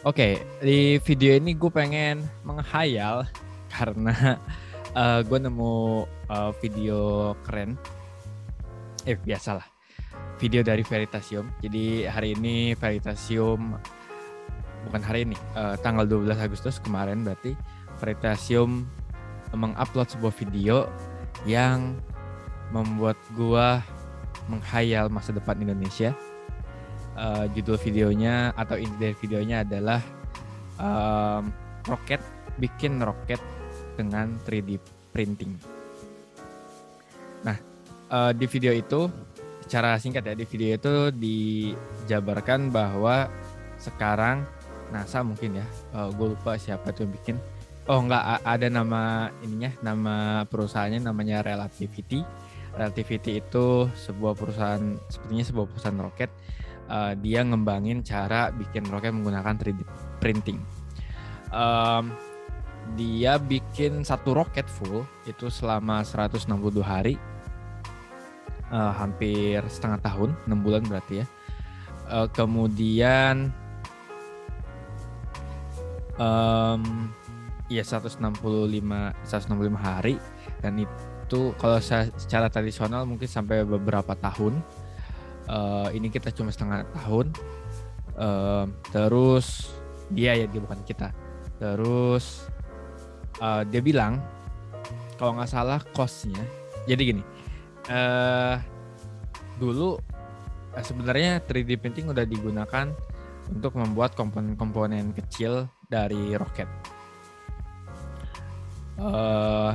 Oke, di video ini gue pengen menghayal karena uh, gue nemu uh, video keren. Eh biasalah, video dari Veritasium. Jadi hari ini Veritasium bukan hari ini, uh, tanggal 12 Agustus kemarin berarti Veritasium mengupload sebuah video yang membuat gue menghayal masa depan Indonesia. Uh, judul videonya atau inti dari videonya adalah um, roket bikin roket dengan 3D printing. Nah, uh, di video itu secara singkat ya di video itu dijabarkan bahwa sekarang NASA mungkin ya, uh, gue lupa siapa tuh yang bikin. Oh enggak ada nama ininya, nama perusahaannya namanya Relativity. Relativity itu sebuah perusahaan sepertinya sebuah perusahaan roket. Uh, dia ngembangin cara bikin roket menggunakan 3D printing. Um, dia bikin satu roket full itu selama 162 hari. Uh, hampir setengah tahun 6 bulan berarti ya. Uh, kemudian um, ya 165 165 hari. Dan itu kalau secara tradisional mungkin sampai beberapa tahun uh, ini kita cuma setengah tahun. Uh, terus dia ya dia bukan kita. Terus uh, dia bilang kalau nggak salah costnya jadi gini uh, dulu uh, sebenarnya 3D printing udah digunakan untuk membuat komponen-komponen kecil dari roket. Uh,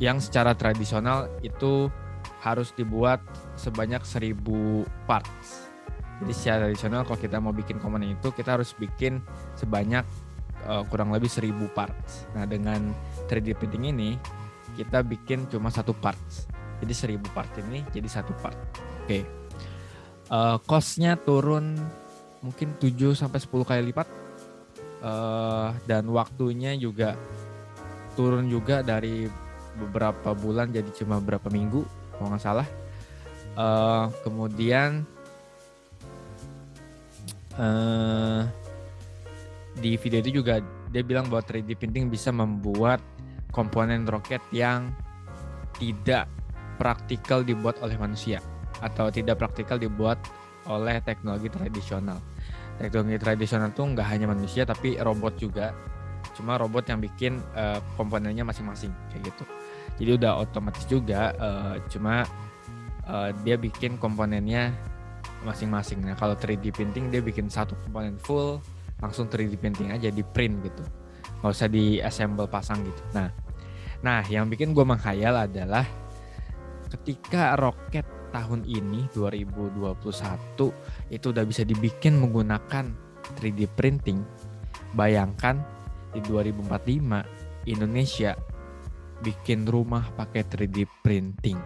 yang secara tradisional itu harus dibuat sebanyak 1000 parts jadi secara tradisional kalau kita mau bikin komponen itu kita harus bikin sebanyak uh, kurang lebih 1000 parts. Nah, dengan 3D printing ini kita bikin cuma satu parts. Jadi 1000 part ini jadi satu part. Oke. Okay. Uh, costnya turun mungkin 7 sampai 10 kali lipat. Uh, dan waktunya juga turun juga dari beberapa bulan jadi cuma beberapa minggu kalau nggak salah. Uh, kemudian uh, di video itu juga dia bilang bahwa 3D printing bisa membuat komponen roket yang tidak praktikal dibuat oleh manusia atau tidak praktikal dibuat oleh teknologi tradisional. Teknologi tradisional tuh nggak hanya manusia tapi robot juga. Cuma robot yang bikin uh, komponennya masing-masing kayak gitu. Jadi udah otomatis juga. Uh, cuma uh, dia bikin komponennya masing-masing. Nah kalau 3D printing dia bikin satu komponen full langsung 3D printing aja di print gitu nggak usah di assemble pasang gitu nah nah yang bikin gue menghayal adalah ketika roket tahun ini 2021 itu udah bisa dibikin menggunakan 3D printing bayangkan di 2045 Indonesia bikin rumah pakai 3D printing.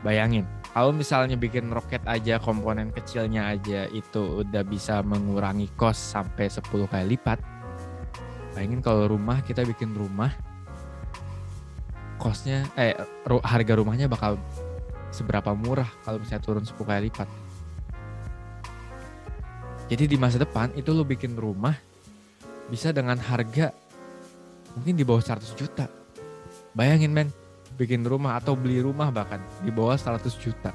Bayangin kalau misalnya bikin roket aja komponen kecilnya aja itu udah bisa mengurangi cost sampai 10 kali lipat. Bayangin kalau rumah kita bikin rumah costnya eh harga rumahnya bakal seberapa murah kalau misalnya turun 10 kali lipat. Jadi di masa depan itu lo bikin rumah bisa dengan harga mungkin di bawah 100 juta bayangin men bikin rumah atau beli rumah bahkan di bawah 100 juta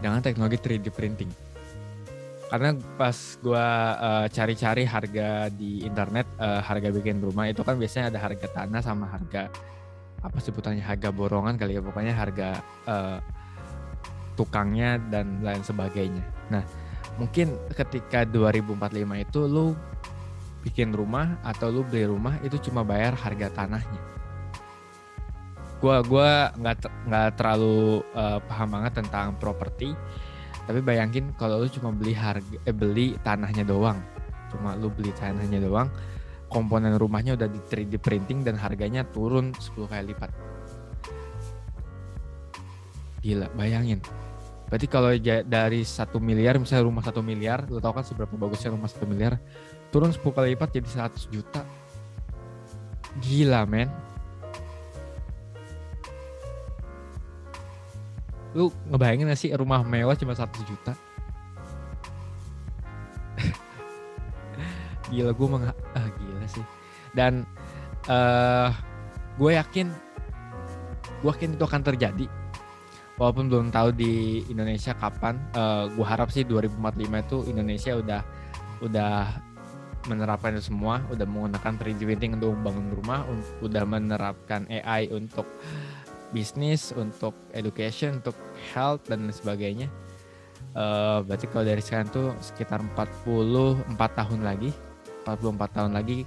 dengan teknologi 3D printing. Karena pas gue uh, cari-cari harga di internet, uh, harga bikin rumah itu kan biasanya ada harga tanah sama harga apa sebutannya harga borongan kali ya pokoknya harga uh, tukangnya dan lain sebagainya. Nah mungkin ketika 2045 itu lu bikin rumah atau lu beli rumah itu cuma bayar harga tanahnya. Gue gua nggak nggak terlalu uh, paham banget tentang properti tapi bayangin kalau lu cuma beli harga eh, beli tanahnya doang. Cuma lu beli tanahnya doang komponen rumahnya udah di 3D printing dan harganya turun 10 kali lipat. Gila bayangin Berarti kalau dari satu miliar, misalnya rumah satu miliar, lo tau kan seberapa bagusnya rumah satu miliar, turun 10 kali lipat jadi 100 juta. Gila men. Lu ngebayangin gak sih rumah mewah cuma 100 juta? gila gue mengha Ah, gila sih. Dan eh, uh, gue yakin, gue yakin itu akan terjadi walaupun belum tahu di Indonesia kapan uh, gue harap sih 2045 itu Indonesia udah udah menerapkan itu semua udah menggunakan 3D printing untuk bangun rumah udah menerapkan AI untuk bisnis untuk education untuk health dan sebagainya. Uh, berarti kalau dari sekarang tuh sekitar 44 tahun lagi 44 tahun lagi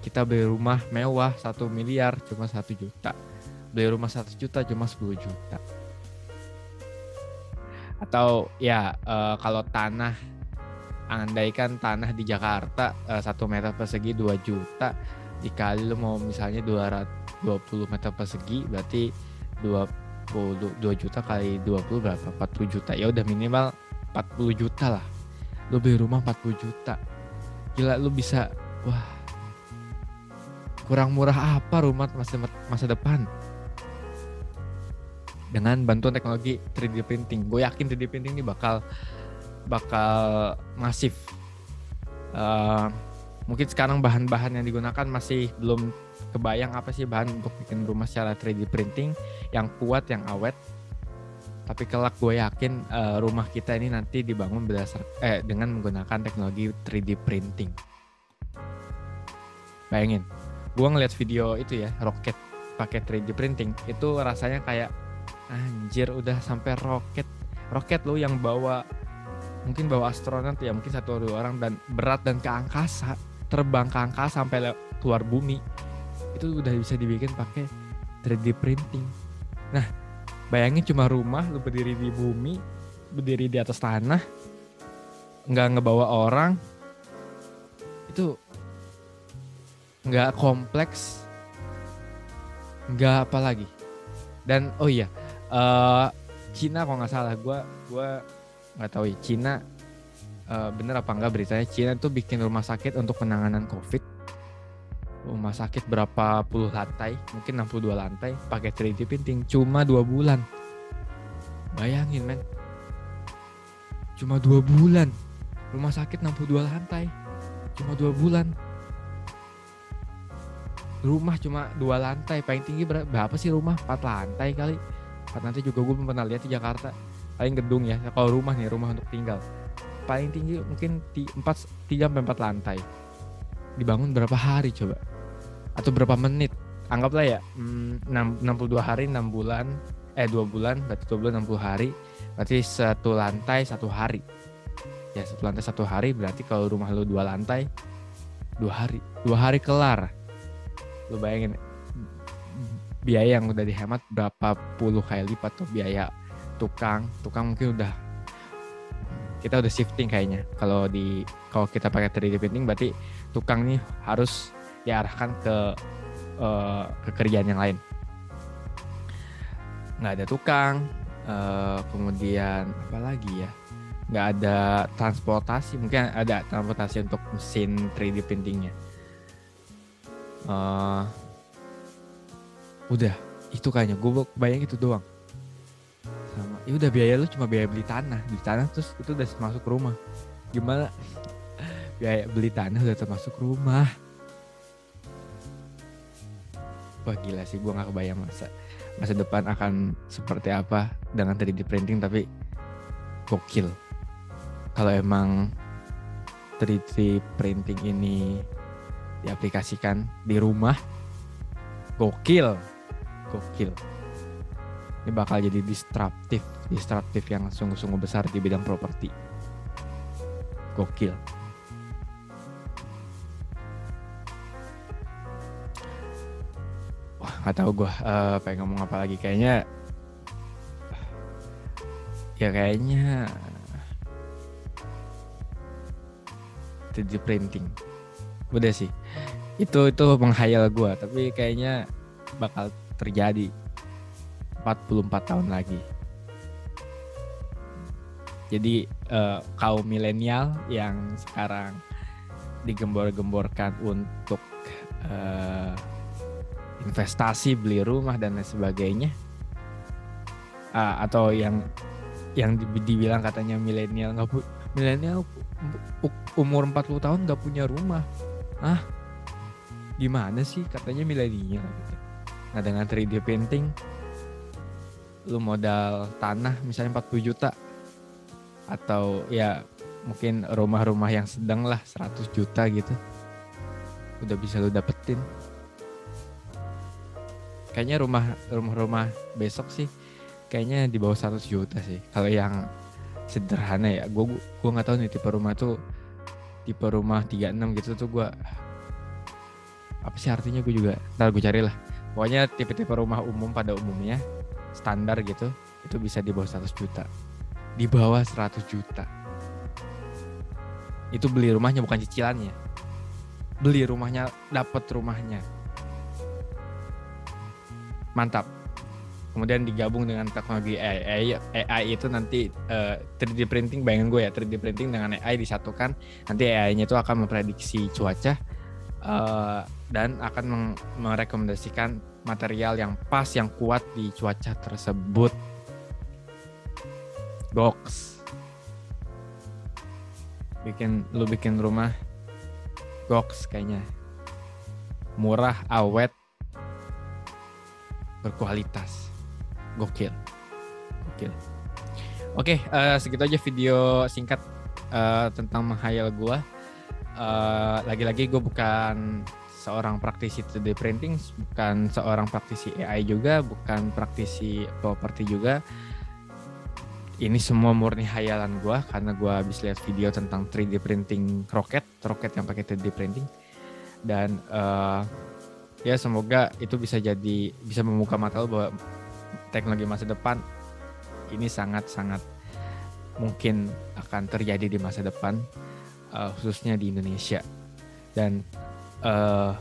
kita beli rumah mewah satu miliar cuma satu juta. Beli rumah satu juta cuma 10 juta atau ya uh, kalau tanah andaikan tanah di Jakarta uh, meter persegi 2 juta dikali lu mau misalnya 220 meter persegi berarti 20 2 juta kali 20 berapa? 40 juta. Ya udah minimal 40 juta lah. Lu beli rumah 40 juta. Gila lu bisa wah kurang murah apa rumah masa masa depan dengan bantuan teknologi 3D printing. Gue yakin 3D printing ini bakal bakal masif. Uh, mungkin sekarang bahan-bahan yang digunakan masih belum kebayang apa sih bahan untuk bikin rumah secara 3D printing. Yang kuat yang awet. Tapi kelak gue yakin uh, rumah kita ini nanti dibangun berdasar eh dengan menggunakan teknologi 3D printing. Bayangin gue ngeliat video itu ya roket pakai 3D printing. Itu rasanya kayak anjir udah sampai roket. Roket lo yang bawa mungkin bawa astronot ya mungkin satu dua orang dan berat dan ke angkasa terbang ke angkasa sampai keluar bumi. Itu udah bisa dibikin pakai 3D printing. Nah bayangin cuma rumah lu berdiri di bumi berdiri di atas tanah nggak ngebawa orang itu nggak kompleks nggak apa lagi. Dan oh iya uh, Cina kalau nggak salah. Gue gue nggak tahu ya Cina uh, bener apa enggak beritanya? Cina tuh bikin rumah sakit untuk penanganan COVID. Rumah sakit berapa puluh lantai? Mungkin 62 lantai. Pakai 3D printing. Cuma dua bulan. Bayangin men. Cuma dua bulan. Rumah sakit 62 lantai. Cuma dua bulan. Rumah cuma dua lantai. Paling tinggi berapa sih rumah? Empat lantai kali lantai juga gue pernah lihat di Jakarta. Paling gedung ya kalau rumah nih rumah untuk tinggal. Paling tinggi mungkin empat tiga sampai empat lantai. Dibangun berapa hari coba? Atau berapa menit? Anggaplah ya hmm, 62 hari 6 bulan eh dua bulan berarti dua bulan 60 hari. Berarti satu lantai satu hari. Ya satu lantai satu hari berarti kalau rumah lu dua lantai dua hari. Dua hari kelar. Lu bayangin biaya yang udah dihemat berapa puluh kali lipat tuh biaya tukang. Tukang mungkin udah kita udah shifting kayaknya. Kalau di kalau kita pakai 3D printing berarti tukang nih harus diarahkan ke uh, ke kerjaan yang lain. Nggak ada tukang uh, kemudian apa lagi ya? Nggak ada transportasi mungkin ada transportasi untuk mesin 3D printingnya. Uh, udah itu kayaknya. Gue bayang itu doang. Sama ya udah biaya lu cuma biaya beli tanah. Beli tanah terus itu udah masuk rumah. Gimana? Biaya beli tanah udah termasuk rumah. Wah gila sih gue nggak kebayang masa masa depan akan seperti apa dengan 3D printing tapi gokil. Kalau emang 3D printing ini diaplikasikan di rumah gokil gokil. Ini bakal jadi disruptif disruptif yang sungguh-sungguh besar di bidang properti. Gokil. Wah nggak tahu gue uh, pengen ngomong apa lagi. Kayaknya ya kayaknya 3D printing. Udah sih. Itu itu menghayal gue tapi kayaknya bakal terjadi 44 tahun lagi. Jadi uh, kaum milenial yang sekarang digembor-gemborkan untuk uh, investasi beli rumah dan lain sebagainya uh, atau yang yang dibilang katanya milenial nggak pu milenial umur 40 tahun nggak punya rumah. Ah gimana sih? Katanya milenial nah dengan 3D printing lu modal tanah misalnya 40 juta. Atau ya mungkin rumah-rumah yang sedang lah 100 juta gitu. Udah bisa lu dapetin. Kayaknya rumah rumah-rumah besok sih kayaknya di bawah 100 juta sih. Kalau yang sederhana ya gue gue nggak tahu nih tipe rumah tuh tipe rumah 36 gitu tuh gue apa sih artinya? Gue juga ntar gue cari lah pokoknya tipe-tipe rumah umum pada umumnya standar gitu itu bisa di bawah 100 juta. Di bawah 100 juta. Itu beli rumahnya bukan cicilannya. Beli rumahnya dapat rumahnya. Mantap. Kemudian digabung dengan teknologi AI, AI itu nanti uh, eh, 3D printing bayangin gue ya 3D printing dengan AI disatukan nanti AI-nya itu akan memprediksi cuaca uh, dan akan merekomendasikan material yang pas yang kuat di cuaca tersebut. Goks bikin lu bikin rumah goks kayaknya. Murah awet berkualitas. Gokil. Gokil. Oke uh, segitu aja video singkat uh, tentang menghayal gue uh, lagi-lagi gue bukan seorang praktisi 3D printing, bukan seorang praktisi AI juga, bukan praktisi properti juga. Ini semua murni hayalan gue karena gue habis lihat video tentang 3D printing roket, roket yang pakai 3D printing. Dan uh, ya semoga itu bisa jadi bisa membuka mata lo bahwa teknologi masa depan ini sangat-sangat mungkin akan terjadi di masa depan uh, khususnya di Indonesia dan uh,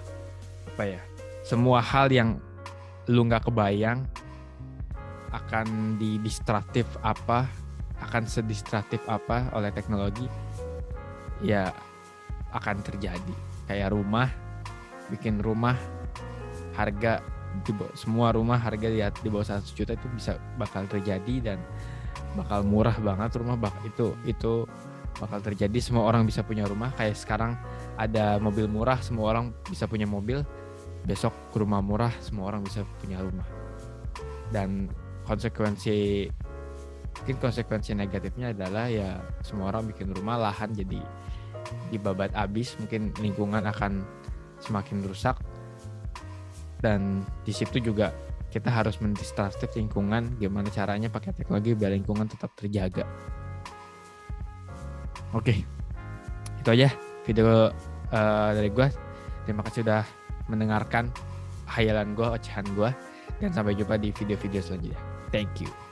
apa ya semua hal yang lu nggak kebayang akan di distraktif apa akan sedistraktif apa oleh teknologi ya akan terjadi. Kayak rumah bikin rumah harga di semua rumah harga lihat di bawah 100 juta itu bisa bakal terjadi dan bakal murah banget rumah bak itu itu bakal terjadi. Semua orang bisa punya rumah. Kayak sekarang ada mobil murah semua orang bisa punya mobil. Besok rumah murah semua orang bisa punya rumah. Dan konsekuensi mungkin konsekuensi negatifnya adalah ya semua orang bikin rumah lahan jadi dibabat habis mungkin lingkungan akan semakin rusak. Dan di situ juga kita harus mendistrustif lingkungan gimana caranya pakai teknologi biar lingkungan tetap terjaga. Oke itu aja video uh, dari gue terima kasih sudah mendengarkan hayalan gue ocehan gue dan sampai jumpa di video-video selanjutnya. Thank you